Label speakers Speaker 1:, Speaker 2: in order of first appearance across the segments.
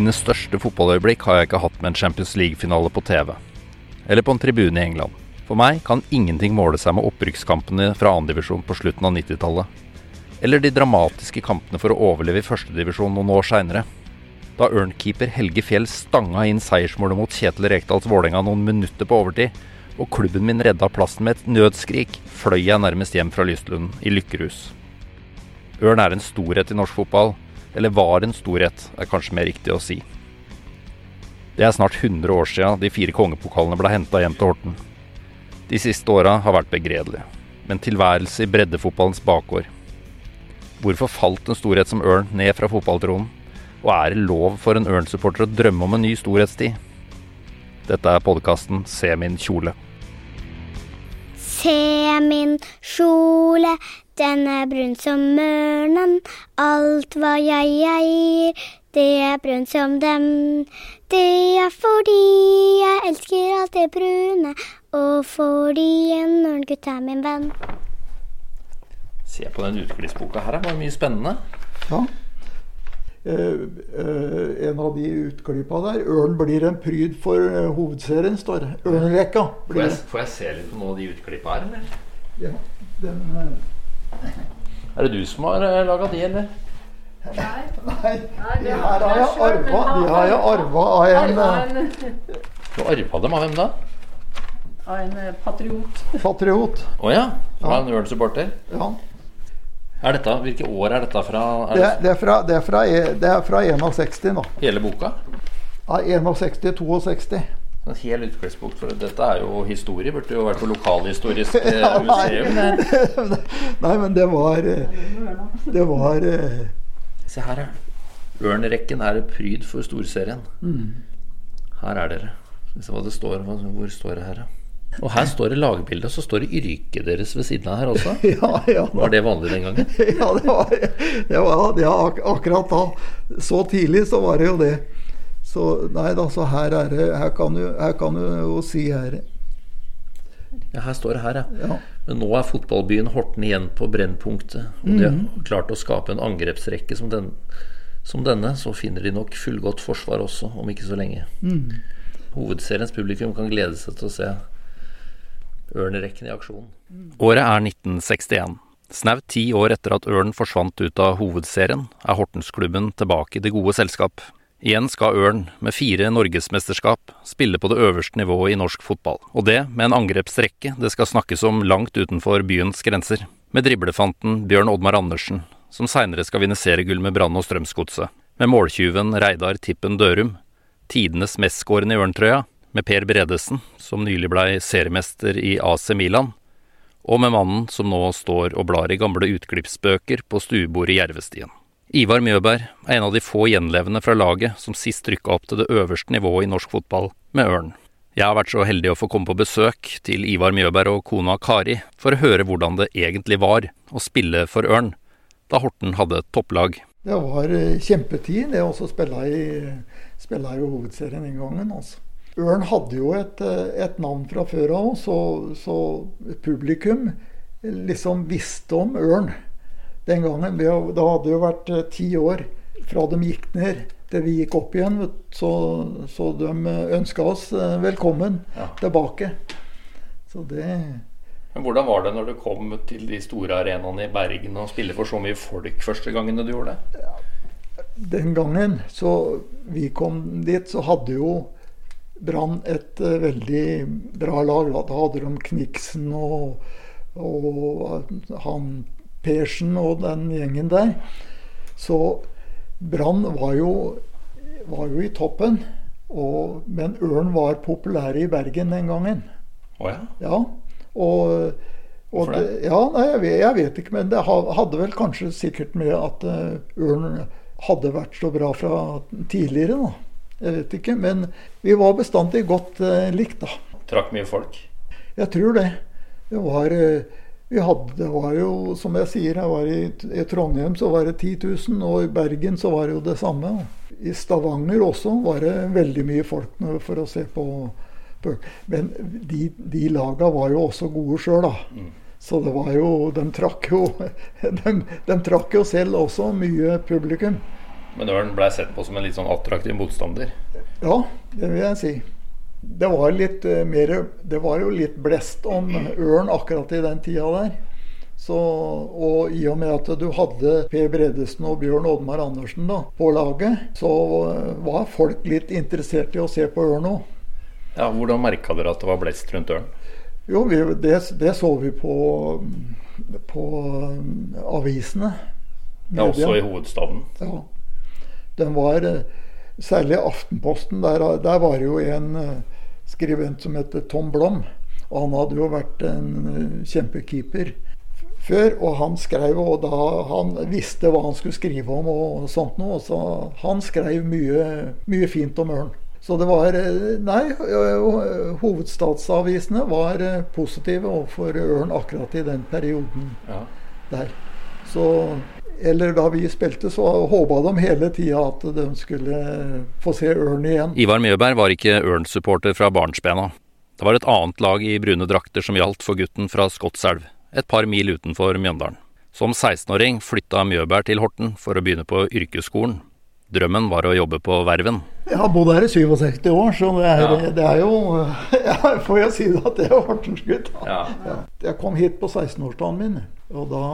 Speaker 1: Mine største fotballøyeblikk har jeg ikke hatt med en Champions League-finale på TV. Eller på en tribune i England. For meg kan ingenting måle seg med opprykkskampene fra andredivisjon på slutten av 90-tallet. Eller de dramatiske kampene for å overleve i førstedivisjon noen år seinere. Da ørnkeeper Helge Fjell stanga inn seiersmålet mot Kjetil Rekdals Vålerenga noen minutter på overtid, og klubben min redda plassen med et nødskrik, fløy jeg nærmest hjem fra Lystlund i lykkerus. Ørn er en storhet i norsk fotball. Eller var en storhet, er kanskje mer riktig å si. Det er snart 100 år sia de fire kongepokalene ble henta hjem til Horten. De siste åra har vært begredelige, men tilværelse i breddefotballens bakgård. Hvorfor falt en storhet som Ørn ned fra fotballtronen? Og er det lov for en Ørn-supporter å drømme om en ny storhetstid? Dette er podkasten Se min kjole.
Speaker 2: Se min kjole, den er brun som mørnen, Alt hva jeg eier, det er brunt som dem. Det er fordi jeg elsker alt det brune, og fordi en ørngutt er min venn.
Speaker 1: Se på den utklippsboka her, det var mye spennende.
Speaker 3: Ja. Eh, eh, en av de utklippa der. 'Ørn blir en pryd for eh, hovedserien', står det. Ørnrekka.
Speaker 1: Får jeg, får jeg se litt på noen av de utklippa her, eller?
Speaker 3: Ja, den, eh,
Speaker 1: Er det du som har uh, laga de, eller?
Speaker 3: nei, de her har jeg arva, de har jeg arva av en eh,
Speaker 1: Du arva dem av hvem da?
Speaker 4: Av en eh, patriot.
Speaker 3: patriot.
Speaker 1: Å ja. Fra
Speaker 3: Ja.
Speaker 1: en Ørn-supporter.
Speaker 3: Ja.
Speaker 1: Er dette, Hvilke år er dette fra? Er
Speaker 3: Det,
Speaker 1: det
Speaker 3: det, er fra, det, er fra, e- det er fra 61 nå.
Speaker 1: hele boka?
Speaker 3: Ja, 61-62.
Speaker 1: En hel utklippsbok. For dette er jo historie. Burde jo vært på lokalhistorisk eh,
Speaker 3: Ja, nei.
Speaker 1: museum.
Speaker 3: Nei, men det var eh, Det var eh,
Speaker 1: Se her, ja. Ørnrekken er pryd for storserien. Her er dere. Se hva det står. Hvor står det her, ja? Og her står det lagbilde, og så står det yrket deres ved siden av her også.
Speaker 3: Ja, ja.
Speaker 1: Var det vanlig den gangen?
Speaker 3: Ja, det var, det var ja, akkurat da. Så tidlig så var det jo det. Så nei da, så her er det Her kan du, her kan du jo si her
Speaker 1: Ja, her står det her, ja.
Speaker 3: Ja.
Speaker 1: Men nå er fotballbyen Horten igjen på brennpunktet. Og de har klart å skape en angrepsrekke som, den, som denne, så finner de nok fullgodt forsvar også, om ikke så lenge. Hovedseriens publikum kan glede seg til å se Ørnerekken i aksjon. Året er 1961. Snaut ti år etter at Ørn forsvant ut av hovedserien, er Hortensklubben tilbake i det gode selskap. Igjen skal Ørn, med fire norgesmesterskap, spille på det øverste nivået i norsk fotball. Og det med en angrepsrekke det skal snakkes om langt utenfor byens grenser. Med driblefanten Bjørn Oddmar Andersen, som seinere skal vinne seriegull med Brann og Strømsgodset. Med måltyven Reidar Tippen Dørum. Tidenes mestskårende i Ørntrøya, med Per Bredesen, som nylig blei seriemester i AC Milan. Og med mannen som nå står og blar i gamle utklippsbøker på stuebordet i Jervestien. Ivar Mjøberg er en av de få gjenlevende fra laget som sist rykka opp til det øverste nivået i norsk fotball, med Ørn. Jeg har vært så heldig å få komme på besøk til Ivar Mjøberg og kona Kari for å høre hvordan det egentlig var å spille for Ørn, da Horten hadde et topplag.
Speaker 3: Det var eh, kjempetid, det å spille i, spille i hovedserien den gangen. altså. Ørn hadde jo et, eh, et navn fra før av, så, så publikum liksom visste om Ørn den gangen. Det hadde jo vært eh, ti år fra de gikk ned til vi gikk opp igjen. Så, så de ønska oss eh, velkommen
Speaker 1: Ja.
Speaker 3: tilbake. Så det
Speaker 1: Men hvordan var det når du kom til de store arenaene i Bergen og spille for så mye folk første gangen du gjorde det?
Speaker 3: Den gangen så vi kom dit, så hadde jo Brann et uh, veldig bra lag. Da hadde de Kniksen og, og han Persen og den gjengen der. Så Brann var var jo i toppen. Og, men Ørn var populære i Bergen den gangen.
Speaker 1: Å ja?
Speaker 3: Ja, og, og
Speaker 1: det?
Speaker 3: det? Ja, nei, jeg, vet, jeg vet ikke, men det hadde vel kanskje sikkert med at eh, Ørn hadde vært så bra fra tidligere, da. Jeg vet ikke, men vi var bestandig godt eh, likt, da.
Speaker 1: Trakk mye folk?
Speaker 3: Jeg tror det. Det var eh, vi hadde, det var jo, som jeg sier, jeg var i, i Trondheim så var det 10 000, og i Bergen så var det jo det samme. I Stavanger også var det veldig mye folk for å se på, bøker. Men de, de laga var jo også gode sjøl, da. Så det var jo De trakk jo de, de trakk jo selv også mye publikum.
Speaker 1: Men ørn blei sett på som en litt sånn attraktiv motstander?
Speaker 3: Ja, det vil jeg si. Det var, litt, uh, mer, det var jo litt blest om ørn akkurat i den tida der. Så, og i og med at du hadde Per Bredesen og Bjørn Oddmar Andersen da, på laget, så var folk litt interessert i å se på ørn òg.
Speaker 1: Ja, hvordan merka dere at det var blest rundt ørn?
Speaker 3: Jo, vi, det, det, så vi på, på avisene.
Speaker 1: Ja, også i hovedstaden?
Speaker 3: Ja. Den var Særlig Aftenposten. Der, der var det jo en skribent som heter Tom Blom. Og han hadde jo vært en kjempekeeper før. Og han skrev, og da han visste hva han skulle skrive om og sånt noe. Så han skrev mye, mye fint om ørn. Så det var Nei, hovedstadsavisene var positive overfor ørn akkurat i den perioden ja. der. Så eller da vi spilte, så håpa de hele tida at de skulle få se ørn igjen.
Speaker 1: Ivar Mjøberg var ikke ørnsupporter fra barnsbena. Det var et annet lag i brune drakter som gjaldt for gutten fra Skotselv et par mil utenfor Mjøndalen. Som 16-åring flytta Mjøberg til Horten for å begynne på yrkesskolen. Drømmen var å jobbe på Verven.
Speaker 3: Jeg har bodd her i 67 år, så det er, ja. det er jo ja, Får jeg si det at det er Hortensgutt. Ja. ja. Jeg kom hit på 16-årsdagen min, og da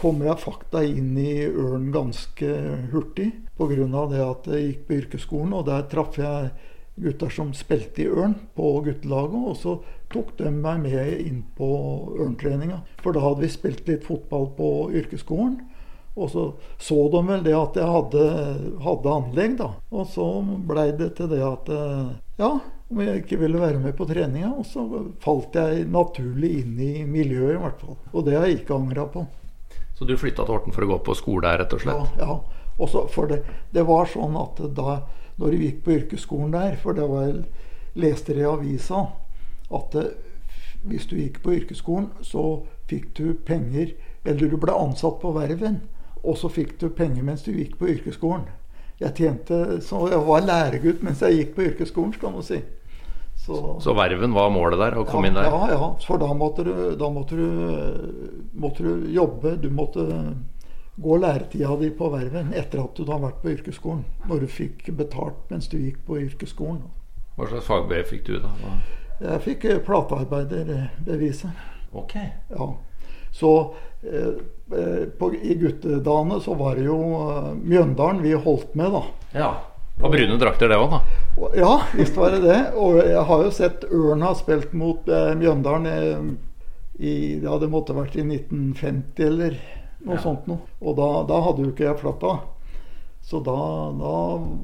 Speaker 3: kommer jeg fakta inn i Ørn ganske hurtig. Pga. det at jeg gikk på yrkesskolen, og der traff jeg gutter som spilte i Ørn på guttelaget. Og så tok de meg med inn på ørntreninga. For da hadde vi spilt litt fotball på yrkesskolen. Og så så de vel det at jeg hadde, hadde anlegg, da. Og så blei det til det at ja, om jeg ikke ville være med på treninga. Og så falt jeg naturlig inn i miljøet, i hvert fall. Og det har jeg ikke angra på.
Speaker 1: Så du flytta til Horten for å gå på skole der, rett og slett?
Speaker 3: Ja. ja. Også for det, det var sånn at da når vi gikk på yrkesskolen der, for det var leste det i avisa at det, hvis du gikk på yrkesskolen, så fikk du penger Eller du ble ansatt på verven, og så fikk du penger mens du gikk på yrkesskolen. Jeg tjente, så jeg var læregutt mens jeg gikk på yrkesskolen, skal man si.
Speaker 1: Så, så, verven var målet der? Å komme
Speaker 3: ja,
Speaker 1: inn der?
Speaker 3: Ja, ja. For da måtte du, da måtte du, måtte du jobbe. Du måtte gå læretida di på verven etter at du hadde vært på yrkesskolen. Når du fikk betalt mens du gikk på yrkesskolen.
Speaker 1: Hva slags fagbrev fikk du da? Hva?
Speaker 3: Jeg fikk eh, platearbeiderbeviset.
Speaker 1: Ok.
Speaker 3: Ja. Så eh, eh, på, i guttedagene så var det jo eh, Mjøndalen vi holdt med, da.
Speaker 1: Ja. Og brune drakter, det òg, da?
Speaker 3: Ja, visst var det det. Og jeg har jo sett Ørna spilt mot eh, Mjøndalen eh, i Ja, det måtte vært i 1950 eller noe ja. sånt noe. Og da, da, hadde jo ikke jeg flatta. Så da, da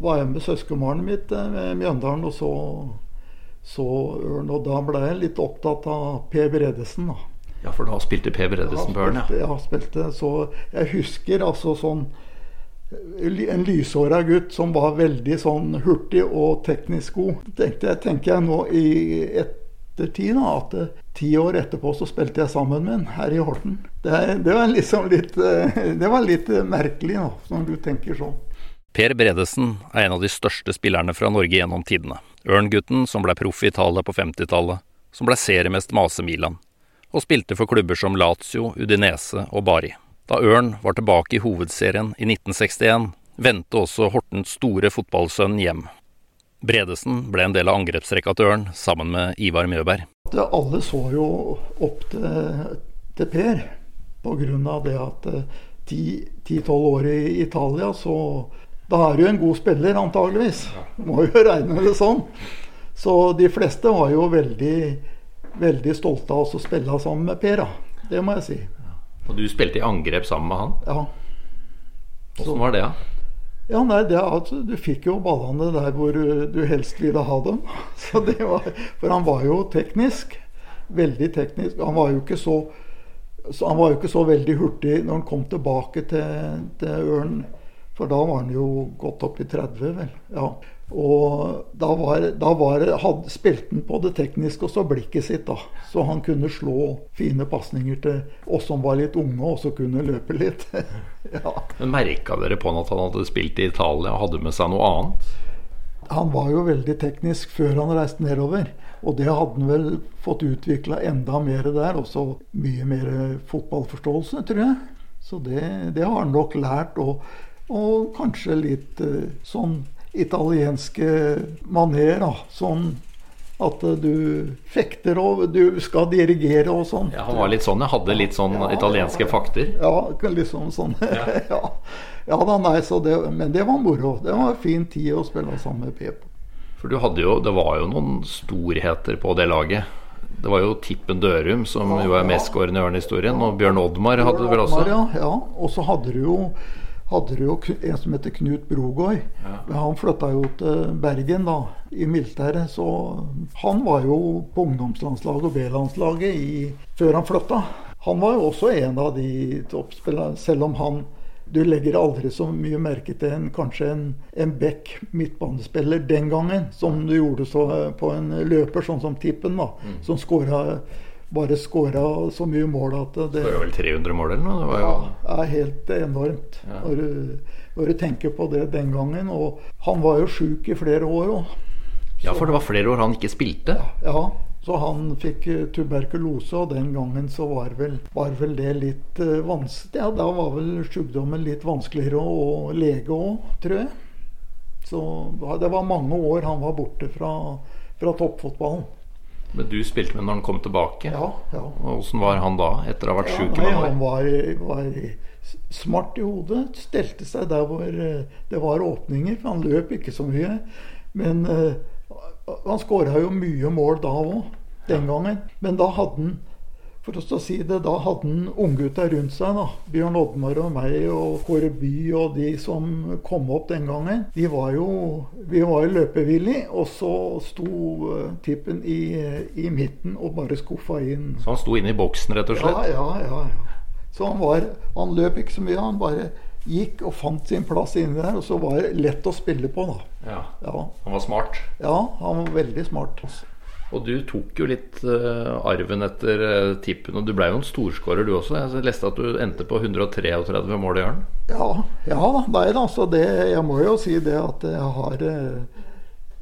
Speaker 3: var jeg med søskenbarnet mitt med Mjøndalen og så så ørn. Og da ble jeg litt opptatt av Per Bredesen, da.
Speaker 1: Ja, for da spilte Per Bredesen på ørn,
Speaker 3: ja? Ja, spilte. Så jeg husker altså sånn en lyshåra gutt som var veldig sånn hurtig og teknisk god. Tenkte tenker jeg nå i ettertid da, at eh, ti år etterpå så spilte jeg sammen med en her i Horten. Det, det, var liksom litt, eh, det var litt merkelig, da, når du tenker sånn.
Speaker 1: Per Bredesen er en av de største spillerne fra Norge gjennom tidene. Ørn-gutten som ble proff i Italia på 50-tallet, som ble seriemest med AC Milan, og spilte for klubber som Lazio, Udinese og Bari. Da Ørn var tilbake i hovedserien i 1961, vendte også Hortens store fotballsønn hjem. Bredesen ble en del av angrepsrekka til Ørn, sammen med Ivar Mjøberg.
Speaker 3: Alle så jo opp til, til Per, av det at eh, ti-tolv år i Italia så da er du en god spiller, antageligvis. Må jo regne det sånn. Så de fleste var jo veldig, veldig stolte av oss å spille sammen med Per. Da. Det må jeg si.
Speaker 1: Og du spilte i angrep sammen med han?
Speaker 3: Ja.
Speaker 1: Åssen var det, da?
Speaker 3: Ja, nei, det er at Du fikk jo ballene der hvor du helst ville ha dem. Så det var, for han var jo teknisk. Veldig teknisk. Han var jo ikke så, så han var jo ikke så veldig hurtig når han kom tilbake til, til Ørn for da var han jo godt opp i 30, vel. Ja. Og da, var, da var, hadde, spilte han på det tekniske og så blikket sitt, da. Så han kunne slå fine pasninger til oss som var litt unge og så kunne løpe litt.
Speaker 1: ja. Men Merka dere på han at han hadde spilt i Italia og hadde med seg noe annet?
Speaker 3: Han var jo veldig teknisk før han reiste nedover. Og det hadde han vel fått utvikla enda mer der. Også mye mer fotballforståelse, tror jeg. Så det, det har han nok lært. Og Og kanskje litt eh, sånn italienske maner, da. Sånn at eh, du fekter og du skal dirigere og sånn.
Speaker 1: Ja, han var litt sånn, jeg hadde litt sånn
Speaker 3: Ja,
Speaker 1: italienske
Speaker 3: ja, ja.
Speaker 1: fakter.
Speaker 3: Ja, liksom sånn. Ja, ja da, nei, så det, men det var moro. Det var en fin tid å spille sammen med Pep.
Speaker 1: For du hadde jo, det var jo noen storheter på det laget. Det var jo Tippen Dørum som jo er mestskårende i ørnehistorien, og Bjørn Oddmar hadde du vel også?
Speaker 3: Ja, ja. Og så hadde du jo hadde du jo en som heter Knut Brogård. Ja. Han flytta jo til Bergen da, i militæret, så han var jo på ungdomslandslaget og B-landslaget før han flytta. Han var jo også en av de toppspillerne, selv om han Du legger aldri så mye merke til en, kanskje en, en back midtbanespiller den gangen, som du gjorde så, på en løper, sånn som Tippen, da, som skåra bare skåra så mye mål at det
Speaker 1: Skåra var vel 300 mål eller noe? Det var jo
Speaker 3: ja, er helt enormt
Speaker 1: Ja.
Speaker 3: når, du, når du tenker på det den gangen. Og han var jo sjuk i flere år òg.
Speaker 1: Ja, for det var flere år han ikke spilte.
Speaker 3: Ja, så han fikk eh, tuberkulose, og den gangen så var vel, var vel det litt uh, vanskelig. Ja, da var vel sykdommen litt vanskeligere å, lege òg, tror jeg. Så det var mange år han var borte fra, fra toppfotballen.
Speaker 1: Men du spilte med når han kom tilbake.
Speaker 3: Ja, ja.
Speaker 1: Åssen var han da, etter å ha vært
Speaker 3: Ja,
Speaker 1: sjuk
Speaker 3: han var, var smart i hodet. Stelte seg der hvor eh, det var åpninger. for Han løp ikke så mye. Men uh, han skåra jo mye mål da òg, den gangen. Men da hadde han for å si det, da hadde han unggutta rundt seg. da, Bjørn Oddmar og meg og Kåre By og de som kom opp den gangen. De var jo, Vi var jo løpevillige, og så sto eh, Tippen i, i midten og bare skuffa inn
Speaker 1: Så han sto inne i boksen, rett og slett?
Speaker 3: ja, ja. ja. Så han, var, han løp ikke så mye. Han bare gikk og fant sin plass inni der, og så var det lett å spille på. da.
Speaker 1: Ja.
Speaker 3: Ja,
Speaker 1: Han var smart.
Speaker 3: ja han var veldig smart.
Speaker 1: Og du tok jo litt uh, arven etter uh, tippen, og du ble jo en storskårer du også. Jeg leste at du endte på 133 mål i Ørn.
Speaker 3: Ja, ja nei da. Så det, jeg må jo si det at jeg har uh,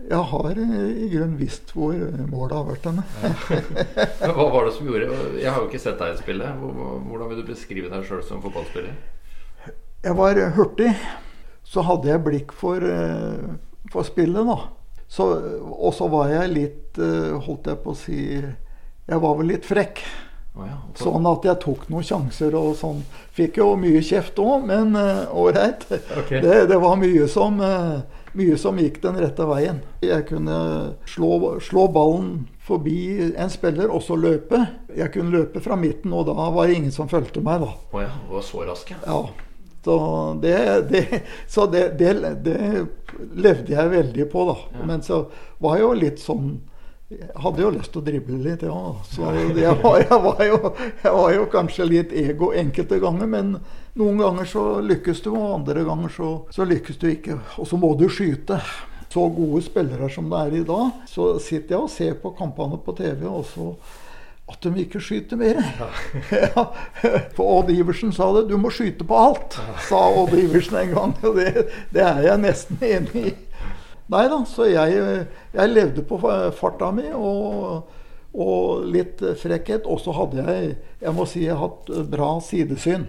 Speaker 3: jeg har i grunnen visst hvor målet har vært henne.
Speaker 1: ja. Hva var det som gjorde Jeg har jo ikke sett deg spille. spillet Hvordan vil du beskrive deg sjøl som fotballspiller?
Speaker 3: Jeg var hurtig. Så hadde jeg blikk for, for spillet, da. Så, og så var jeg litt, eh, holdt jeg på å si Jeg var vel litt frekk.
Speaker 1: Oh ja.
Speaker 3: Sånn at jeg tok noen sjanser og sånn. Fikk jo mye kjeft òg, men ålreit.
Speaker 1: Ok.
Speaker 3: det, det var mye som, uh, mye som gikk den rette veien. Jeg kunne slå, slå ballen forbi en spiller og så løpe. Jeg kunne løpe fra midten, og da var det ingen som fulgte meg, da.
Speaker 1: Oh ja, var så rask, ja.
Speaker 3: Ja. Så det, det, så det, det, det levde jeg veldig på, da. Men så var jeg jo litt sånn jeg hadde jo lyst til å drible litt, ja. Så jeg var, jeg, var jo, jeg var jo kanskje litt ego enkelte ganger, men noen ganger så lykkes du, og andre ganger så, så lykkes du ikke. Og så må du skyte. Så gode spillere som det er i dag, så sitter jeg og ser på kampene på TV, og så at de ikke skyter mer. Ja. For Odd Iversen sa det. 'Du må skyte på alt', sa Odd Iversen en gang. Og det, det er jeg nesten enig i. Nei da, så jeg, jeg levde på farta mi og, og litt frekkhet. Og så hadde jeg, jeg må si, jeg hatt bra sidesyn.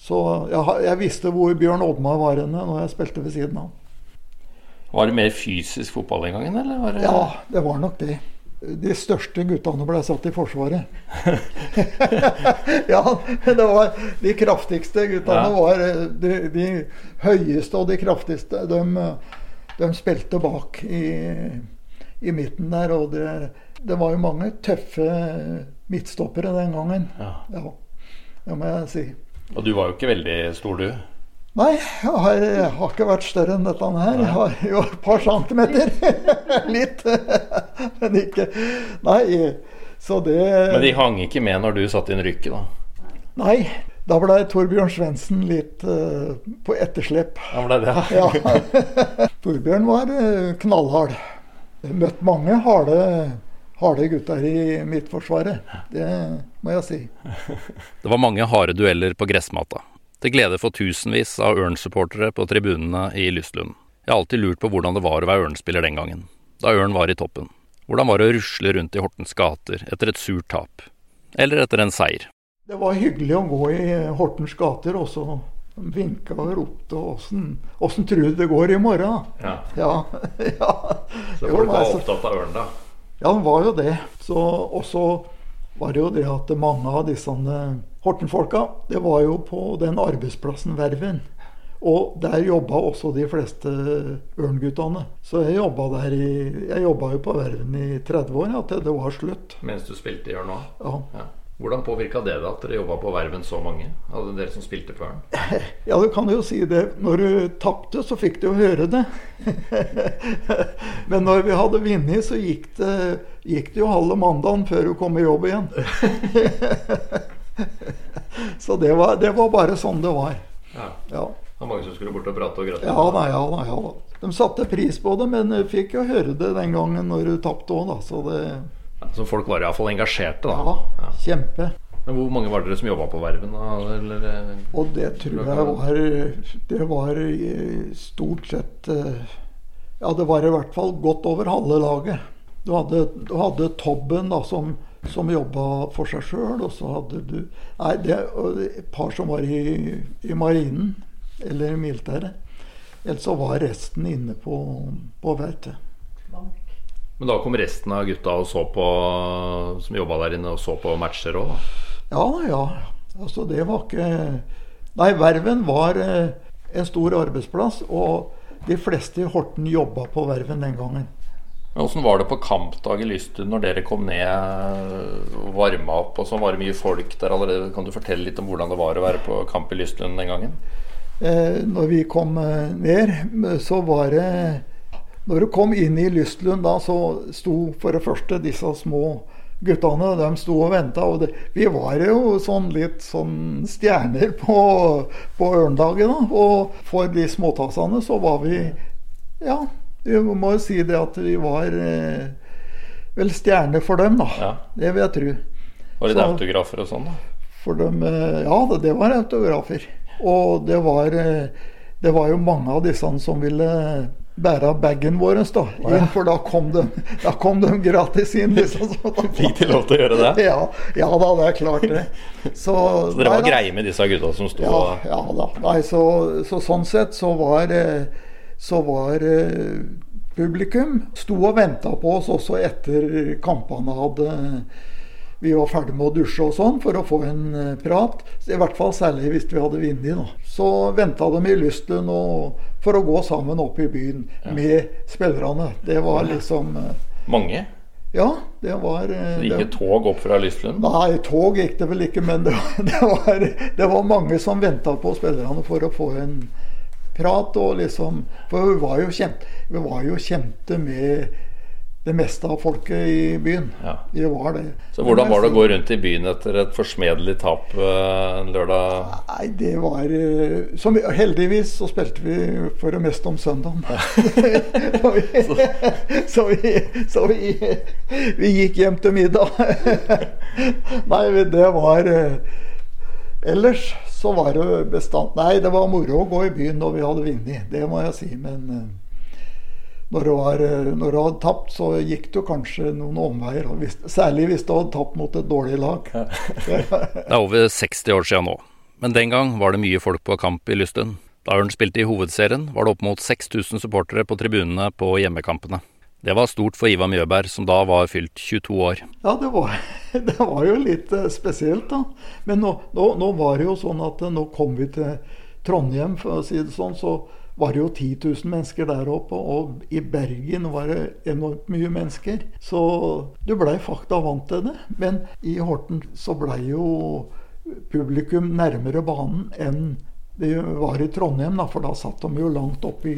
Speaker 3: Så jeg, jeg visste hvor Bjørn Oddmar var henne når jeg spilte ved siden av.
Speaker 1: Var det mer fysisk fotball den gangen, eller? Var det...
Speaker 3: Ja, det var nok det. De største guttene ble satt i Forsvaret. ja, det var de kraftigste guttene
Speaker 1: Ja.
Speaker 3: var eh, de, de høyeste og de kraftigste. De, de spilte bak i, i midten der, og det, det var jo mange tøffe midtstoppere den gangen.
Speaker 1: Ja.
Speaker 3: Ja, det må jeg si.
Speaker 1: Og du var jo ikke veldig stor, du.
Speaker 3: Nei, jeg har, jeg har ikke vært større enn dette her. Jeg har jo et par centimeter. Litt. Men ikke Nei, så det
Speaker 1: Men de hang ikke med når du satte inn rykket, da.
Speaker 3: Nei. Da ble Torbjørn Svendsen litt uh, på etterslep.
Speaker 1: Han ble det,
Speaker 3: Ja. Torbjørn var eh, knallhard. Møtt mange harde, harde gutter i Midtforsvaret. Det må jeg si.
Speaker 1: Det var mange harde dueller på gressmata. Til glede for tusenvis av Ørn-supportere på tribunene i Lystlund. Jeg har alltid lurt på hvordan det var å være Ørn-spiller den gangen, da Ørn var i toppen. Hvordan var det å rusle rundt i Hortens gater etter et surt tap? Eller etter en seier?
Speaker 3: Det var hyggelig å gå i Hortens gater, og så vinka og ropte. Åssen, åssen tror du det går i morgen?
Speaker 1: Ja.
Speaker 3: Ja. ja.
Speaker 1: Så folk var
Speaker 3: nei, så-
Speaker 1: opptatt av ørn, da.
Speaker 3: Ja, den var jo det. Så, og så var det jo det at mange av disse eh, Horten-folka, det var jo på den arbeidsplassen Verven. Og der jobba også de fleste ørnguttene. Så jeg jobba der i Jeg jobba jo på Verven i 30 år, ja, til det var slutt.
Speaker 1: Mens du spilte i ørn òg.
Speaker 3: Ja.
Speaker 1: Ja. Hvordan påvirka det da at dere jobba på Verven så mange? Hadde dere som spilte på ørn?
Speaker 3: ja, du kan jo si det. Når du tapte, så fikk du jo høre det. Men når vi hadde vunnet, så gikk det, gikk det jo halve mandagen før du kom i jobb igjen. så det var, det var bare sånn det var.
Speaker 1: Ja.
Speaker 3: Ja.
Speaker 1: Det var mange som skulle bort og prate og gratulere?
Speaker 3: Ja da, ja da. ja. De satte pris på det, men fikk jo høre det den gangen når du tapte òg, da. Så det
Speaker 1: Ja, Så folk var iallfall engasjerte, da.
Speaker 3: Ja, kjempe.
Speaker 1: Men hvor mange var dere som jobba på Verven? da? Eller, eh,
Speaker 3: Og det tror jeg var Det var eh, stort sett eh, Ja, det var i hvert fall godt over halve laget. Du hadde, du hadde Tobben, da, som, som jobba for seg sjøl, og så hadde du Nei, det er et par som var i, i marinen, eller i militæret. Ellers så var resten inne på, på verftet.
Speaker 1: Men da kom resten av gutta og så på, som jobba der inne, og så på matcher òg?
Speaker 3: Ja, ja. Altså, det var ikke Nei, Verven var eh, en stor arbeidsplass, og de fleste i Horten jobba på Verven den gangen.
Speaker 1: Men Åssen var det på kampdag i Lystun når dere kom ned og varma opp? og så Var det mye folk der allerede? Kan du fortelle litt om hvordan det var å være på kamp i Lystun den gangen?
Speaker 3: Eh, når vi kom eh, ned, så var det Når du kom inn i Lystlund, da, så sto for det første disse små guttene de sto og venta. Og vi var jo sånn litt sånn stjerner på, på Ørndagen. Da. Og for de småtassene så var vi Ja, vi må jo si det at vi var eh, vel stjerner for dem, da.
Speaker 1: Ja.
Speaker 3: Det vil jeg tro.
Speaker 1: Var det
Speaker 3: Så-
Speaker 1: autografer og sånn? da?
Speaker 3: For dem, eh, ja, det, det var autografer. Og det var, eh, det var jo mange av disse som ville bære bagen vår, da, inn, for da kom, de, da kom de gratis inn. Liksom, så,
Speaker 1: Fikk de lov til å gjøre det?
Speaker 3: ja, ja da, det er klart det. Så,
Speaker 1: Så dere var greie med disse gutta som sto
Speaker 3: Ja,
Speaker 1: og
Speaker 3: ja da. Nei, så, så sånn sett så var, eh, så var eh, publikum sto og venta på oss også etter kampene hadde vi var ferdig med å dusje og sånn for å få en eh, prat. I hvert fall særlig hvis vi hadde vunnet. da. Så venta de i Lystlund for å gå sammen opp i byen med spillerne. Det var liksom eh,
Speaker 1: mange.
Speaker 3: Ja, det var Så
Speaker 1: Det gikk
Speaker 3: det-
Speaker 1: et tog opp fra Lystlund.
Speaker 3: Nei, tog gikk det vel ikke, men det var, det var, det var mange som venta på spillerne for å få en prat. og liksom, For vi var jo kjente, vi var jo kjente med det meste av folket i byen.
Speaker 1: Ja.
Speaker 3: Det var det.
Speaker 1: Så hvordan var det å gå rundt i byen etter et forsmedelig tap eh, en lørdag?
Speaker 3: Nei, det var eh, som, Heldigvis så spilte vi for det meste om søndagen. så vi, så, vi, så vi, vi gikk hjem til middag. Nei, det var eh, Ellers så var det bestand... Nei, det var moro å gå i byen når vi hadde vunnet. Det må jeg si. Men eh, når du, var, eh, når du hadde tapt, så gikk du kanskje noen omveier. Hvis, særlig hvis du hadde tapt mot et dårlig lag.
Speaker 1: Det er over 60 år siden nå, men den gang var det mye folk på kamp i Lysten. Da Ørn spilte i hovedserien, var det opp mot 6000 supportere på tribunene på hjemmekampene. Det var stort for Ivar Mjøberg, som da var fylt 22 år.
Speaker 3: Ja, det var, det var jo litt eh, spesielt, da. Men nå, nå, nå var det jo sånn at eh, nå kom vi til Trondheim, for å si det sånn. Så var det jo 10 000 mennesker der oppe, og i Bergen var det enormt mye mennesker. Så du blei fakta vant til det. Men i Horten så blei jo publikum nærmere banen enn det var i Trondheim, da, for da satt de jo langt oppi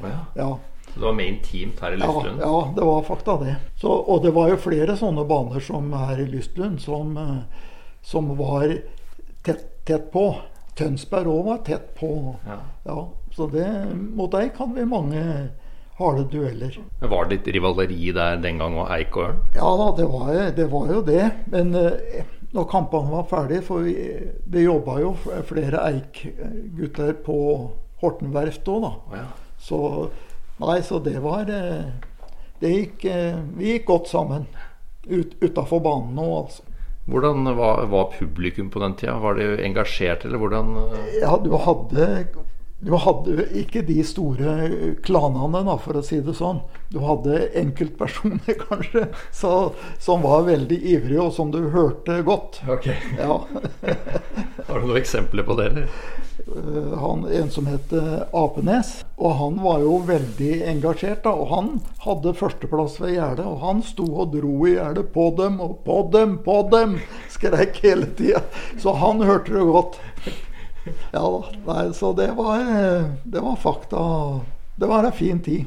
Speaker 3: Ja.
Speaker 1: Det var mer intimt her i Lystlund?
Speaker 3: ja, det var fakta det. Så, og det var jo flere sånne baner som her i Lystlund som, eh, som var tett, tett på. Tønsberg òg var tett på.
Speaker 1: Ja.
Speaker 3: Ja, så det, mot Eik hadde vi mange harde dueller.
Speaker 1: Men Var det litt rivaleri der den gang og Eik og Ørn?
Speaker 3: Ja da, det var, det var jo det. Men eh, når kampene var ferdige, for vi, det jobba jo flere Eik-gutter på Horten verft òg, da.
Speaker 1: Ja.
Speaker 3: Så Nei, så det var eh, Det gikk eh, Vi gikk godt sammen. Ut, Utafor banen nå, altså.
Speaker 1: Hvordan var, var publikum på den tida? Var de engasjert, eller hvordan eh?
Speaker 3: Ja, du hadde, du hadde ikke de store klanene, da, for å si det sånn. Du hadde enkeltpersoner, kanskje, så, som var veldig ivrige, og som du hørte godt.
Speaker 1: Ok.
Speaker 3: Ja.
Speaker 1: Har du noen eksempler på det, eller?
Speaker 3: Eh, han, en som het Apenes. Og han var jo veldig engasjert. da, Og han hadde førsteplass ved gjerdet. Og han sto og dro i gjerdet på dem og på dem, på dem! Skreik hele tida. Så han hørte det godt. Ja da. Nei, så det var, eh, det var fakta. Det var en fin tid.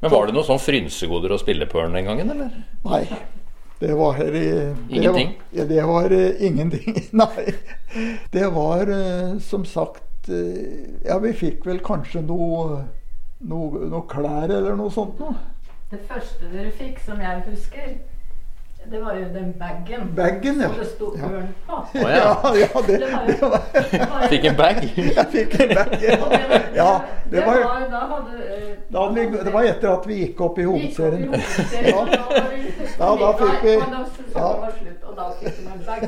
Speaker 1: Men Var det noe sånn frynsegoder å spille på den gangen, eller?
Speaker 3: Nei. Det var her i det
Speaker 1: Ingenting?
Speaker 3: Var, ja, det var uh, ingenting. Nei. Det var uh, som sagt Ja, vi fikk vel kanskje noe, noe, noe klær eller noe sånt noe.
Speaker 4: Det første dere fikk, som jeg husker, det var jo den bagen.
Speaker 3: Bagen, ja.
Speaker 4: Som det sto
Speaker 3: Ja.
Speaker 4: ørn på.
Speaker 1: Oh,
Speaker 3: Ja,
Speaker 1: ja.
Speaker 3: ja, det,
Speaker 4: Det var jo- det var-
Speaker 1: Fikk en bag?
Speaker 3: Jeg fikk en bag.
Speaker 4: ja. det var-
Speaker 3: Ja, det var,
Speaker 4: Da hadde eh,
Speaker 3: da hadde vi, det var etter at vi gikk opp i hovedserien.
Speaker 4: Ja. da
Speaker 3: Ja, da fikk vi- ja.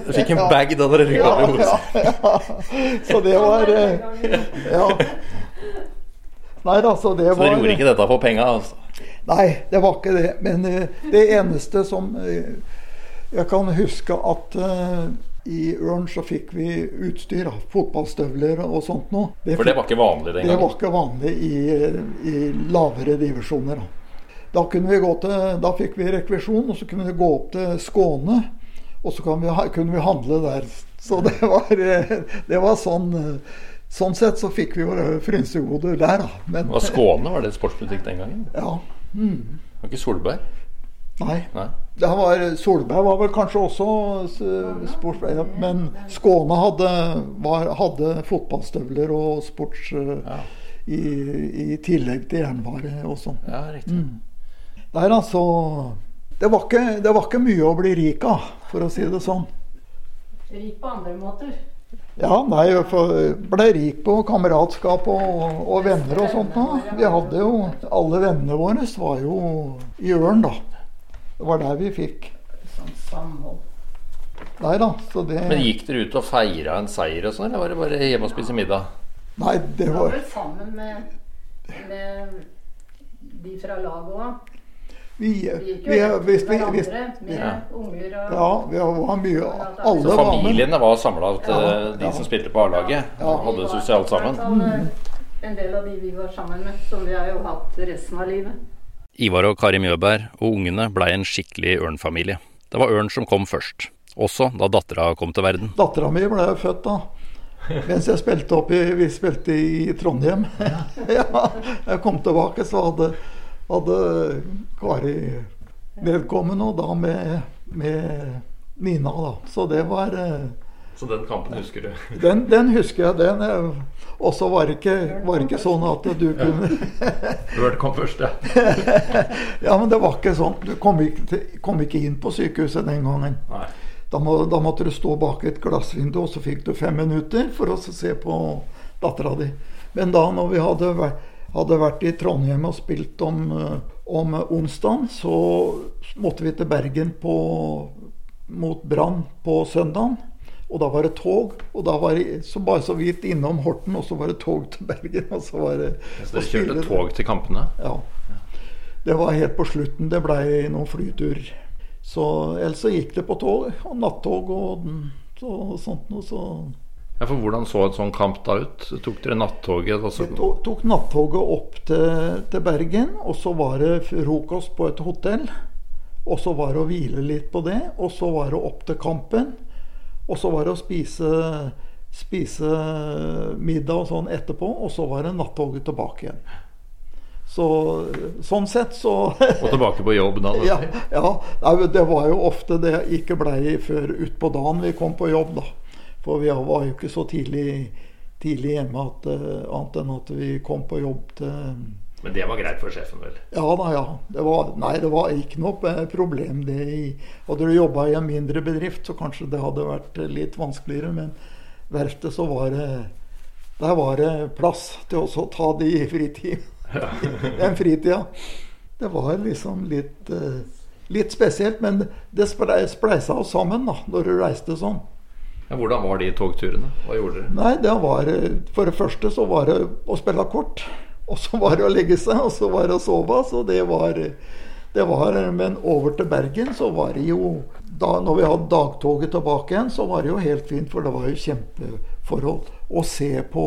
Speaker 1: Du fikk en bag da dere rykka opp i hovedserien.
Speaker 3: Ja, ja. Så det var eh, Ja. Nei altså, så var...
Speaker 1: Så dere gjorde ikke dette for penga? Altså.
Speaker 3: Nei, det var ikke det. Men uh, det eneste som uh, Jeg kan huske at uh, i Ørn så fikk vi utstyr, fotballstøvler og sånt noe.
Speaker 1: For det var ikke vanlig den gangen?
Speaker 3: det var ikke vanlig i, i lavere divisjoner. Da. Kunne vi gå til, da fikk vi rekvisjon, og så kunne vi gå opp til Skåne. Og så kan vi, kunne vi handle der. Så det var, det var sånn Sånn sett så fikk vi jo frynsegoder der, da. Men,
Speaker 1: Var Skåne var det sportsbutikk den gangen?
Speaker 3: Ja.
Speaker 1: Var ikke Solberg?
Speaker 3: Nei.
Speaker 1: Nei.
Speaker 3: Det var, Solberg var vel kanskje også sportsbutikk sportsspiller, men Skåne hadde, var, hadde fotballstøvler og sports eh,
Speaker 1: Ja,
Speaker 3: i, i tillegg til jernvare og sånn.
Speaker 1: ja riktig.
Speaker 3: Nei, altså det var, ikke, det var ikke mye å bli rik av, for å si det sånn.
Speaker 4: Rik på andre måter.
Speaker 3: Ja, nei, jeg ble rik på kameratskap og, og venner og sånt. Da. Vi hadde jo Alle vennene våre var jo i Ørn, da. Det var der vi fikk.
Speaker 4: Sånn samhold.
Speaker 3: Nei da, så det
Speaker 1: Men gikk dere ut og feira en seier og sånn, eller var det bare hjemme og spise middag?
Speaker 3: Nei, det
Speaker 4: Det var
Speaker 3: var
Speaker 4: vel sammen med, med de fra laget òg.
Speaker 3: Vi,
Speaker 4: Vi gikk jo
Speaker 3: vi,
Speaker 4: vi,
Speaker 3: vi, hvis,
Speaker 4: med
Speaker 1: Ja.
Speaker 4: unger og
Speaker 3: Ja, vi var mye Alle med.
Speaker 1: familiene var samla
Speaker 3: Ja,
Speaker 1: de
Speaker 3: ja.
Speaker 1: som spilte på A-laget?
Speaker 3: Ja.
Speaker 1: Hadde det sosialt sammen?
Speaker 4: Eh, En del av de vi var sammen med, som vi har jo hatt resten av livet.
Speaker 1: Ivar og Kari Mjøberg og ungene blei en skikkelig ørnfamilie. Det var ørn som kom først, også da dattera kom til verden.
Speaker 3: Dattera mi ble født da. Mens jeg spilte opp i, vi spilte i Trondheim. Ja. jeg kom tilbake, så hadde, hadde Kari vedkommende, og da med, med Nina, da. Så det var eh,
Speaker 1: Så den kampen husker du?
Speaker 3: Den, den husker jeg. den. eh, Og så var det ikke, var ikke sånn at du kunne
Speaker 1: Hørte kom først, ja.
Speaker 3: Ja, men det var ikke sånn. Du kom ikke, kom ikke inn på sykehuset den gangen. Da, må, da måtte du stå bak et glassvindu, og så fikk du fem minutter for å se på dattera di. Men da når vi hadde vært, hadde vært i Trondheim og spilt om, eh, om onsdagen, så måtte vi til Bergen på, mot Brann på søndagen. Og da var det tog, og da var det så bare så vidt innom Horten, og så var det tog til Bergen. Og så var det
Speaker 1: Så dere kjørte tog til kampene?
Speaker 3: Ja. Det var helt på slutten. Det blei noen flyturer. Så ellers så gikk det på tog, og nattog og og sånt noe. Så
Speaker 1: Ja, for Hvordan så en sånn kamp da ut? Tok dere nattoget? Altså,
Speaker 3: vi to- tok nattoget opp til, til Bergen, og så var det frokost på et hotell. Og så var det å hvile litt på det, og så var det opp til kampen. Og så var det å spise, spise middag og sånn etterpå, og så var det nattoget tilbake igjen. Så sånn sett så
Speaker 1: og tilbake på jobb da?
Speaker 3: Ja, ja. Det var jo ofte det ikke blei før utpå dagen vi kom på jobb, da. For vi var jo ikke så tidlig, tidlig hjemme at, eh, annet enn at vi kom på jobb til
Speaker 1: Men det var greit for sjefen, vel?
Speaker 3: Ja da, ja. Det var, nei, det var ikke noe eh, problem det i Hadde du jobba i en mindre bedrift, så kanskje det hadde vært litt vanskeligere. Men verftet så var det Der var det plass til også å ta det i fritid. Den fritida. Det var liksom litt eh, litt spesielt, men det sple- spleisa oss sammen da, når du reiste sånn.
Speaker 1: Ja, hvordan var de togturene? Hva gjorde dere?
Speaker 3: Nei, det var eh, For det første så var det å spille kort. Og så var det å legge seg, og så var det å sove. Så det var, det var Men over til Bergen så var det jo da når vi hadde dagtoget tilbake igjen, så var det jo helt fint, for det var jo kjempeforhold å se på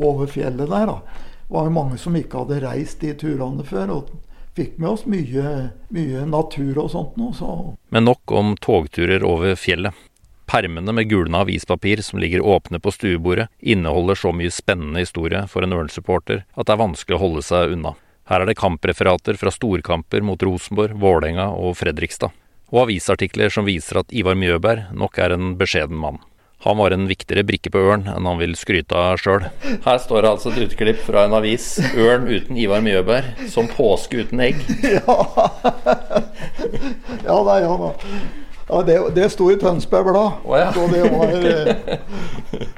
Speaker 3: over fjellet der. da. Det var jo mange som ikke hadde reist de turene før. og fikk med oss mye, mye natur og sånt noe. Så
Speaker 1: Men nok om togturer over fjellet. Permene med gulna avispapir som ligger åpne på stuebordet, inneholder så mye spennende historie for en Ørn-supporter at det er vanskelig å holde seg unna. Her er det kampreferater fra storkamper mot Rosenborg, Vålerenga og Fredrikstad. Og avisartikler som viser at Ivar Mjøberg nok er en beskjeden mann. Han var en viktigere brikke på Ørn enn han vil skryte av sjøl. Her står det altså et utklipp fra en avis. Ørn uten Ivar Mjøberg. Som påske uten egg.
Speaker 3: Ja da, ja da. Ja, det, det sto i Tønsberg Blad.
Speaker 1: Oh, ja.
Speaker 3: Så det var eh,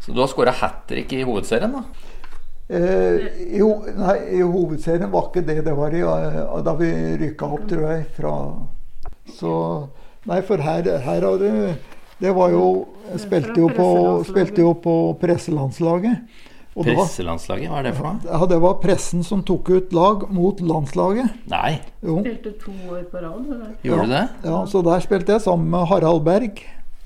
Speaker 1: Så du har skåra hat trick i hovedserien, da?
Speaker 3: eh, jo, Nei, i hovedserien var ikke det. Det var i, eh, da vi rykka opp, tror jeg, fra Så Nei, for her, her har du Det var jo spilte jo på, spilte jo på presselandslaget. Og
Speaker 1: Presselandslaget, hva er det for noe?
Speaker 3: ja, det var pressen som tok ut lag mot landslaget.
Speaker 1: Nei,
Speaker 3: Jo.
Speaker 4: Spilte to år på rad. eller?
Speaker 1: gjorde du det?
Speaker 3: Ja, så der spilte jeg sammen med Harald Berg.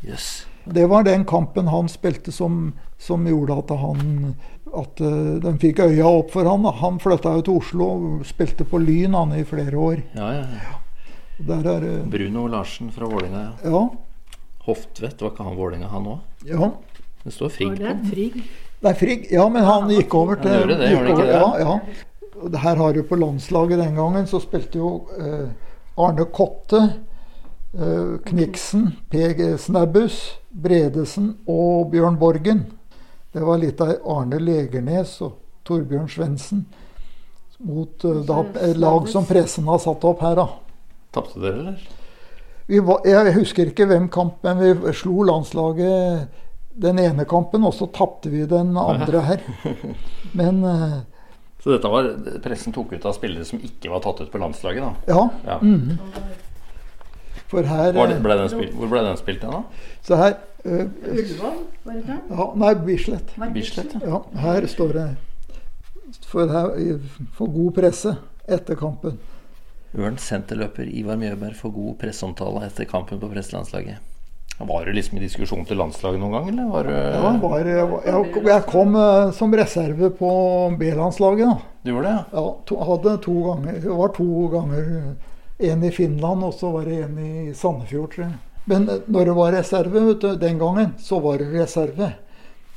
Speaker 1: Yes.
Speaker 3: Det var den kampen han spilte som, som gjorde at han at eh, de fikk øya opp for han. Han flytta jo til Oslo og spilte på Lyn han i flere år.
Speaker 1: Ja, ja, ja.
Speaker 3: Der er eh,
Speaker 1: Bruno Larsen fra Vålinga. Ja.
Speaker 3: Ja.
Speaker 1: Hoftvedt, var ikke han Vålinga, han òg?
Speaker 3: ja.
Speaker 1: Det står Frigg på.
Speaker 3: Nei, Frigg. Ja, men han gikk over til
Speaker 1: Han det,
Speaker 3: gikk over-
Speaker 1: det?
Speaker 3: Ja, ja. Her har du på landslaget den gangen, så spilte jo eh, Arne Kotte, eh, Kniksen, PG Snabbus, Bredesen og Bjørn Borgen. Det var litt av Arne Legernes og Torbjørn Svendsen mot eh, da, lag som pressen har satt opp her, da.
Speaker 1: Tapte dere, eller?
Speaker 3: Vi var, jeg husker ikke hvem kamp, men vi slo landslaget den ene kampen, og så tapte vi den andre her. Men eh,
Speaker 1: Så dette var Pressen tok ut av spillere som ikke var tatt ut på landslaget, da?
Speaker 3: ja.
Speaker 1: Ja.
Speaker 3: mhm. For her
Speaker 1: Var det,
Speaker 3: eh,
Speaker 1: ble den spilt, hvor ble den spilt hen, da?
Speaker 3: Så her uh,
Speaker 4: Ullevål, var det ikke?
Speaker 3: ja, Nei, Bislett.
Speaker 1: Bislett, ja.
Speaker 3: Ja, her står det for, her, for god presse etter kampen.
Speaker 1: Ørn senterløper Ivar Mjøberg for god presseomtale etter kampen på presselandslaget. Var du liksom i diskusjon til landslaget noen gang, eller var du
Speaker 3: Ja, var, jeg, jeg kom eh, som reserve på B-landslaget. da.
Speaker 1: Du gjorde det, ja?
Speaker 3: Ja, to, hadde to ganger, det var to ganger. En i Finland, og så var det en i Sandefjord, tror jeg. Men eh, når det var reserve vet du, den gangen, så var det reserve.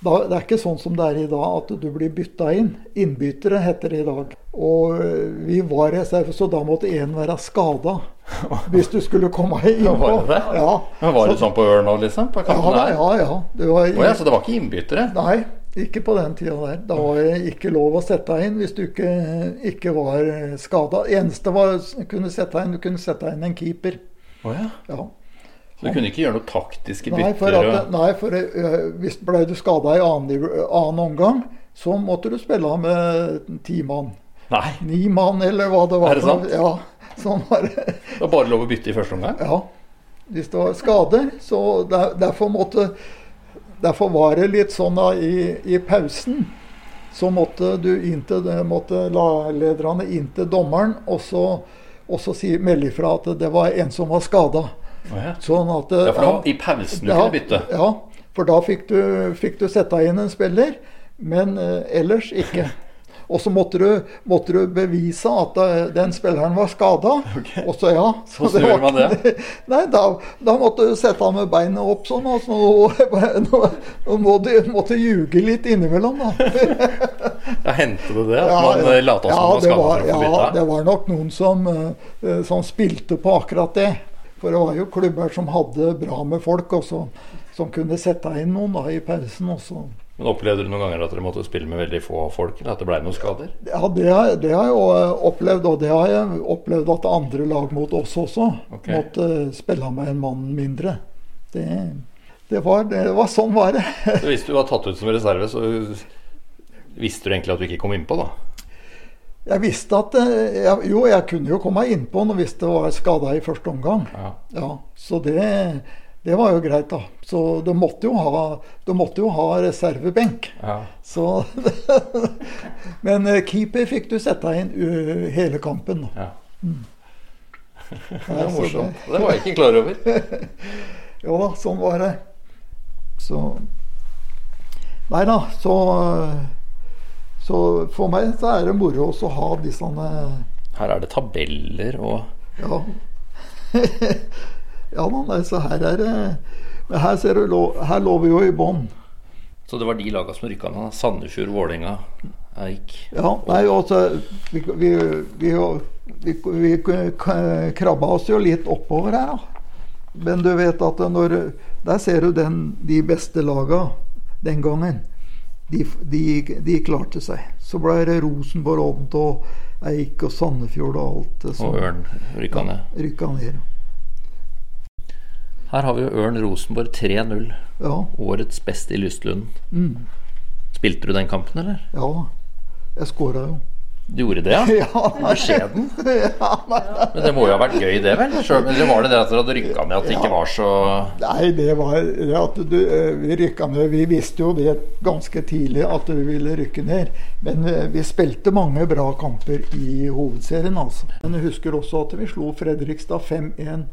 Speaker 3: Da, det er ikke sånn som det er i dag, at du blir bytta inn. Innbyttere heter det i dag. Og eh, vi var reserve, så da måtte én være skada. Hvis du skulle komme innpå.
Speaker 1: Var det det?
Speaker 3: Ja.
Speaker 1: Men Var det sånn på Ørn òg, liksom? På
Speaker 3: Ja,
Speaker 1: kampen
Speaker 3: ja, ja. Det var,
Speaker 1: oh, ja, så det var ikke innbyttere?
Speaker 3: Nei, ikke på den tida der. Da var det ikke lov å sette deg inn hvis du ikke, ikke var skada. Eneste var kunne sette deg inn, du kunne sette deg inn en keeper.
Speaker 1: Oh, ja.
Speaker 3: Ja.
Speaker 1: Så du kunne ikke gjøre noe taktiske
Speaker 3: Nei, for,
Speaker 1: bytter?
Speaker 3: at, nei, for uh, hvis ble du skada i annen, annen omgang, så måtte du spille med ti mann.
Speaker 1: Nei,
Speaker 3: Ni mann, eller hva det var.
Speaker 1: Er det sant?
Speaker 3: Ja, sånn var det.
Speaker 1: det var bare lov å bytte i første omgang?
Speaker 3: Ja. Hvis det var skader, så der, derfor måtte Derfor var det litt sånn da i, i pausen. Så måtte du inn til måtte laglederne inn til dommeren og så, og så si, melde ifra at det var en som var skada.
Speaker 1: Oh, ja.
Speaker 3: Sånn at
Speaker 1: ja, for da, i pausen du
Speaker 3: ja,
Speaker 1: kunne bytte?
Speaker 3: Ja, for da fikk du, fikk du sette inn en spiller, men eh, ellers ikke. Og så måtte du, måtte du bevise at eh, den spilleren var skada.
Speaker 1: Okay.
Speaker 3: Og så ja. så
Speaker 1: Hvordan man det?
Speaker 3: Nei, da, da måtte du sette han med beinet opp sånn. Og så nå, nå, må du måtte ljuge litt innimellom, da.
Speaker 1: Ja, Hendte det det? At man eh, lata som man var skada for å få
Speaker 3: ja, det var nok noen som, eh, som spilte på akkurat det. For det var jo klubber som hadde bra med folk, og som kunne sette inn noen da i pausen. også.
Speaker 1: Men Opplevde du noen ganger at dere måtte spille med veldig få folk, eller at det ble noen skader?
Speaker 3: Ja, det har, det har jeg jo eh, opplevd, og det har jeg opplevd at andre lag mot oss også
Speaker 1: okay.
Speaker 3: måtte spille med en mann mindre. Det, det, var, det var sånn var det.
Speaker 1: Så hvis du var tatt ut som reserve, så visste du egentlig at du ikke kom innpå, da?
Speaker 3: Jeg visste at eh, jeg, Jo, jeg kunne jo komme innpå hvis det var skada i første omgang.
Speaker 1: Ja.
Speaker 3: Ja, Så det, det var jo greit, da. Så de måtte jo ha, Du måtte jo ha reservebenk.
Speaker 1: ja.
Speaker 3: Så Men eh, keeper fikk du sette inn uh, hele kampen.
Speaker 1: ja.
Speaker 3: Mm.
Speaker 1: Det var morsomt. Det var jeg ikke klar over.
Speaker 3: Jo da, sånn var det. Så Nei da, så Så for meg så er det moro å ha de sånne
Speaker 1: Her er det tabeller og
Speaker 3: Ja. Ja da, nei, så her er det her ser du, her lå vi jo i bånn.
Speaker 1: Så det var de laga som rykka ned? Sandefjord, Vålerenga, Eik.
Speaker 3: Ja, nei, altså Vi, vi, vi, vi, vi krabba oss jo litt oppover her, da. Men du vet at når Der ser du den, de beste laga den gangen. De, de, de klarte seg. Så ble det Rosenborg, Odd og Eik og Sandefjord og alt Så,
Speaker 1: Og Ørn rykka ned.
Speaker 3: rykka ned.
Speaker 1: Her har vi jo Ørn Rosenborg 3-0.
Speaker 3: Ja.
Speaker 1: Årets beste i Lystlunden.
Speaker 3: Mm,
Speaker 1: Spilte du den kampen, eller?
Speaker 3: ja. Jeg skåra jo.
Speaker 1: Du gjorde det, ja?
Speaker 3: Ja,
Speaker 1: Beskjeden.
Speaker 3: ja,
Speaker 1: Men det må jo ha vært gøy, det vel? Selv, eller var det det at dere hadde rykka ned, at det ikke var så
Speaker 3: Nei, det var det at du, eh, vi rykka ned. Vi visste jo det ganske tidlig at vi ville rykke ned. Men eh, vi spilte mange bra kamper i hovedserien, altså. Men jeg husker også at vi slo Fredrikstad 5-1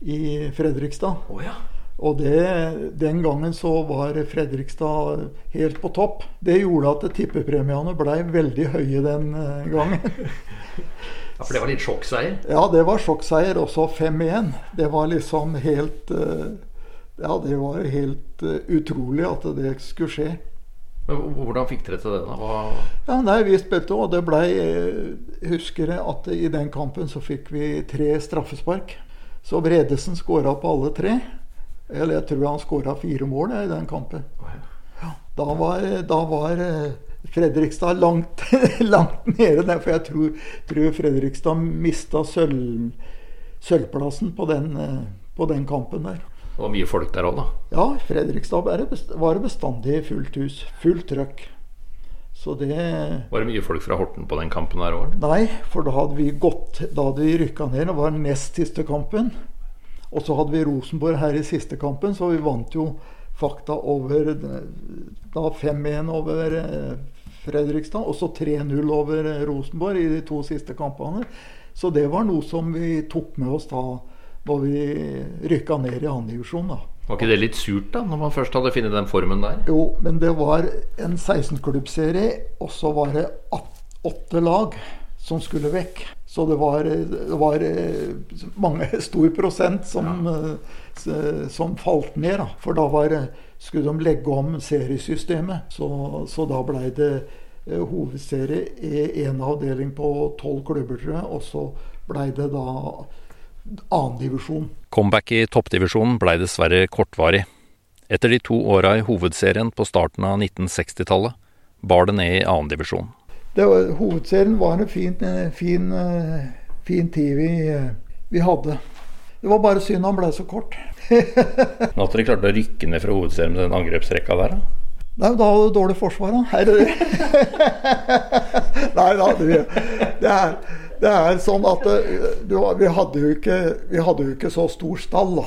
Speaker 3: i Fredrikstad.
Speaker 1: Oh, ja.
Speaker 3: Og det, den gangen så var Fredrikstad helt på topp. Det gjorde at tippepremiene blei veldig høye den eh, gangen.
Speaker 1: ja. For det var litt sjokkseier?
Speaker 3: Ja, det var sjokkseier. Også 5-1. Det var liksom helt eh, Ja, det var helt eh, utrolig at det skulle skje.
Speaker 1: Men hvordan fikk dere til det, da? Hva...
Speaker 3: Ja, nei, vi spilte, og det blei Husker jeg at i den kampen så fikk vi tre straffespark. Så Bredesen skåra på alle tre. Eller jeg tror han skåra fire mål i den kampen. Da var, da var eh, Fredrikstad langt, langt nede for jeg tror, tror Fredrikstad mista sølv, sølvplassen på den, eh, på den kampen der.
Speaker 1: Det var mye folk der òg, da.
Speaker 3: Ja, Fredrikstad var var det bestandig fullt hus. Fullt trøkk. Så det
Speaker 1: Var det mye folk fra Horten på den kampen der òg?
Speaker 3: Nei, for da hadde vi gått Da hadde vi rykka ned. Det var den nest siste kampen. Og så hadde vi Rosenborg her i siste kampen, så vi vant jo fakta over Da 5-1 over eh, Fredrikstad, og så 3-0 over eh, Rosenborg i de to siste kampene. Så det var noe som vi tok med oss da da vi rykka ned i andredivisjon, da.
Speaker 1: Var ikke det litt surt, da, når man først hadde funnet den formen der?
Speaker 3: Jo, men det var en 16-klubbserie, og så var det åtte lag som skulle vekk. Så det var, det var eh, mange, stor prosent som, ja. som falt ned. Da. For da var, skulle de legge om seriesystemet. Så, så da blei det eh, hovedserie i én avdeling på tolv klubber, tror jeg. Og så blei det da annendivisjon.
Speaker 1: Comeback i toppdivisjonen blei dessverre kortvarig. Etter de to åra i hovedserien på starten av 1960-tallet bar det ned i annendivisjon.
Speaker 3: Hovedserien var en fin, eh, fin, eh, fin tid vi, eh, vi hadde. Det var bare synd han ble så kort.
Speaker 1: Nå at dere klarte å rykke ned fra hovedserien med den angrepsrekka der, da?
Speaker 3: Nei, da hadde du dårlig forsvar, da. Nei da, det, det, er, det er sånn at eh, du, vi, hadde jo ikke, vi hadde jo ikke så stor stall.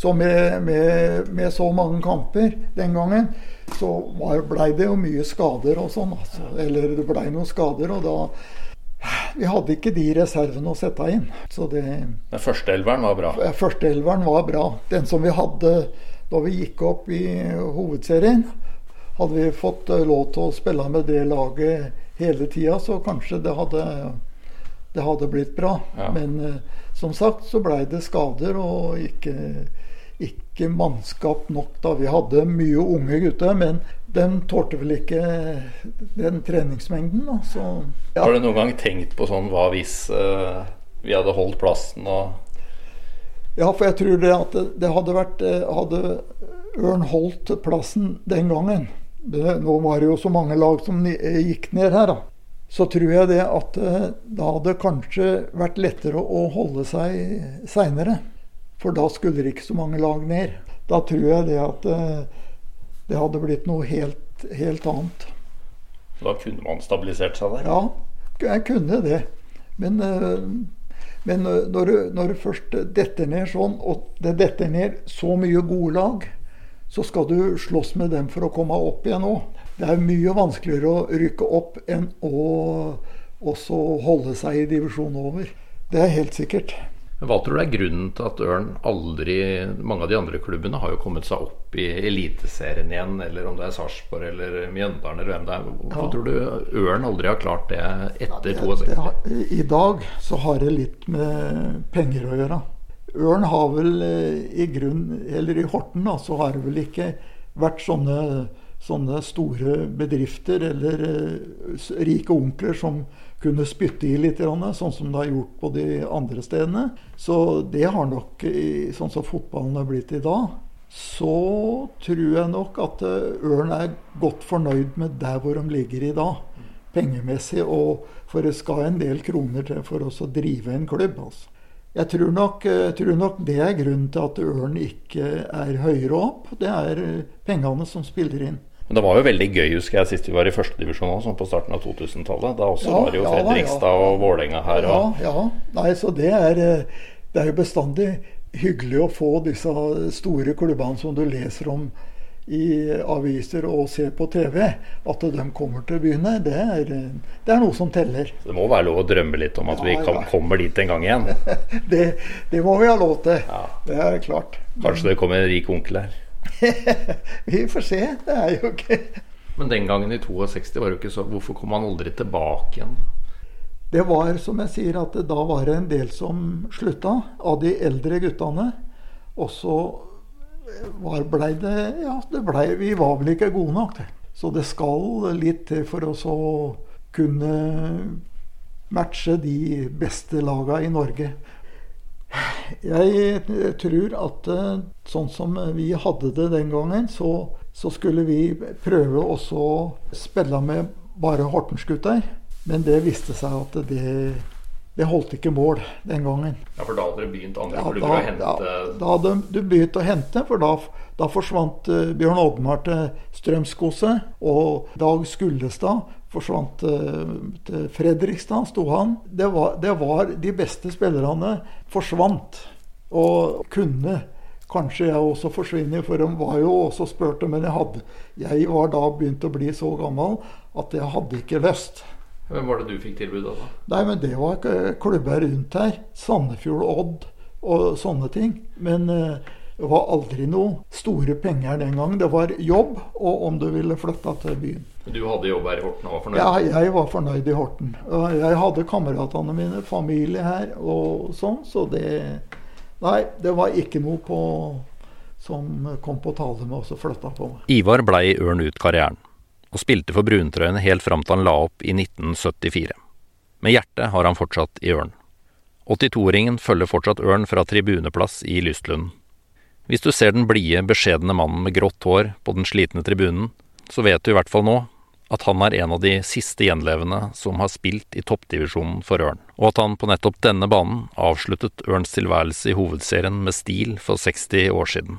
Speaker 3: Så med, med, med så mange kamper den gangen, så blei det jo mye skader og sånn. Altså. Eller det blei noen skader, og da Vi hadde ikke de reservene å sette inn. Så det
Speaker 1: Den første elveren var bra.
Speaker 3: Førsteelveren var bra. Den som vi hadde da vi gikk opp i hovedserien, hadde vi fått eh, lov til å spille med det laget hele tida, så kanskje det hadde, det hadde blitt bra.
Speaker 1: Ja.
Speaker 3: Men eh, som sagt så blei det skader og ikke, ikke mannskap nok da. Vi hadde mye unge gutter, men de tålte vel ikke den treningsmengden. Da. Så, ja.
Speaker 1: Har du noen gang tenkt på sånn hva hvis eh, vi hadde holdt plassen og
Speaker 3: Ja, for jeg tror det at det, det hadde vært eh, Hadde Ørn holdt plassen den gangen det, Nå var det jo så mange lag som eh, gikk ned her, da. Så tror jeg det at da det hadde kanskje vært lettere å holde seg seinere. For da skulle det ikke så mange lag ned. Da tror jeg det at eh, det hadde blitt noe helt, helt annet.
Speaker 1: Da kunne man stabilisert seg der.
Speaker 3: Ja, jeg kunne det. Men, men når, du, når du først detter ned sånn, og det detter ned så mye gode lag, så skal du slåss med dem for å komme opp igjen òg. Det er mye vanskeligere å rykke opp enn å også holde seg i divisjon over. Det er helt sikkert.
Speaker 1: Hva tror du er grunnen til at Ørn aldri Mange av de andre klubbene har jo kommet seg opp i Eliteserien igjen, eller om det er Sarpsborg eller Mjøndalen eller hvem det er. Hvorfor ja. tror du Ørn aldri har klart det etter ja,
Speaker 3: 62? I dag så har det litt med penger å gjøre. Ørn har vel eh, i grunn Eller i Horten da, så har det vel ikke vært sånne, sånne store bedrifter eller uh, rike onkler som kunne spytte i litt, sånn som det har gjort på de andre stedene. Så det har nok, sånn som fotballen har blitt i dag, så tror jeg nok at eh, Ørn er godt fornøyd med der hvor de ligger i dag. Pengemessig, og for det skal en del kroner til for oss å drive en klubb. altså. Jeg tror nok, tror nok, det er grunnen til at Ørn ikke er høyere opp. Det er pengene som spiller inn.
Speaker 1: Men det var jo veldig gøy, husker jeg, sist vi var i førstedivisjon òg, sånn på starten av 2000-tallet. Da også ja, var det jo Fredrikstad ja, ja. og Vålerenga her.
Speaker 3: Og... Ja, ja. Nei, så det er, det er jo bestandig hyggelig å få disse store klubbene som du leser om i aviser og ser på TV, at de kommer til byene, det er, det er noe som teller.
Speaker 1: Det må være lov å drømme litt om at vi kan, kommer dit en gang igjen?
Speaker 3: det, det, må vi ha lov til. Det er klart.
Speaker 1: Kanskje det kommer en rik onkel her?
Speaker 3: Vi får se. Det er jo ikke
Speaker 1: Men den gangen i 62 var det jo ikke så Hvorfor kom han aldri tilbake igjen?
Speaker 3: Det var som jeg sier, at da var det en del som slutta, av de eldre guttene. Og så blei det Ja, det ble, vi var vel ikke gode nok. Så det skal litt til for oss å kunne matche de beste laga i Norge. Jeg tror at eh, sånn som vi hadde det den gangen, så, så skulle vi prøve også å spille med bare Hortensgutter. Men det viste seg at det, det holdt ikke mål den gangen.
Speaker 1: Ja, For da hadde dere begynt andre ja, klubber å hente
Speaker 3: Ja, da hadde du begynt å hente, for da, da forsvant uh, Bjørn Oddmar til Strømskose. Og Dag Skullestad forsvant uh, til Fredrikstad, sto han. Det var, det var, De beste spillerne forsvant. Og kunne kanskje jeg også forsvinne, for de var jo også spurte. Men jeg, hadde, jeg var da begynt å bli så gammel at jeg hadde ikke lyst.
Speaker 1: Hvem var det du fikk tilbud av? da?
Speaker 3: Nei, men Det var klubber rundt her. Sandefjord, Odd og sånne ting. Men uh, det var aldri noe store penger den gang. Det var jobb, og om du ville flytte til byen.
Speaker 1: Du hadde jobb her i Horten og var fornøyd?
Speaker 3: Ja, jeg var fornøyd i Horten. Jeg hadde kameratene mine, familie her og sånn, så det Nei, det var ikke noe på, som kom på tale med oss og flytta på meg.
Speaker 1: Ivar blei Ørn ut karrieren, og spilte for bruntrøyene helt fram til han la opp i 1974. Med hjertet har han fortsatt i Ørn. 82-åringen følger fortsatt Ørn fra tribuneplass i Lystlund hvis du ser den blide, beskjedne mannen med grått hår på den slitne tribunen, så vet du i hvert fall nå at han er en av de siste gjenlevende som har spilt i toppdivisjonen for Ørn, og at han på nettopp denne banen avsluttet Ørns tilværelse i hovedserien med stil for 60 år siden.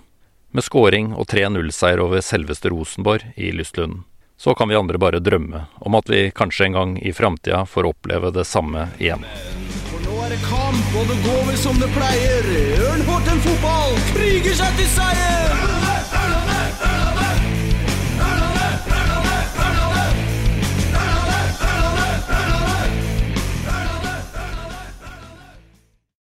Speaker 1: Med scoring og 3-0-seier over selveste Rosenborg i Lystlunden. Så kan vi andre bare drømme om at vi kanskje en gang i framtida får oppleve det samme igjen For nå
Speaker 5: er det kamp, og det går vel som det pleier. Ørn Horten fotball kriger seg til seier!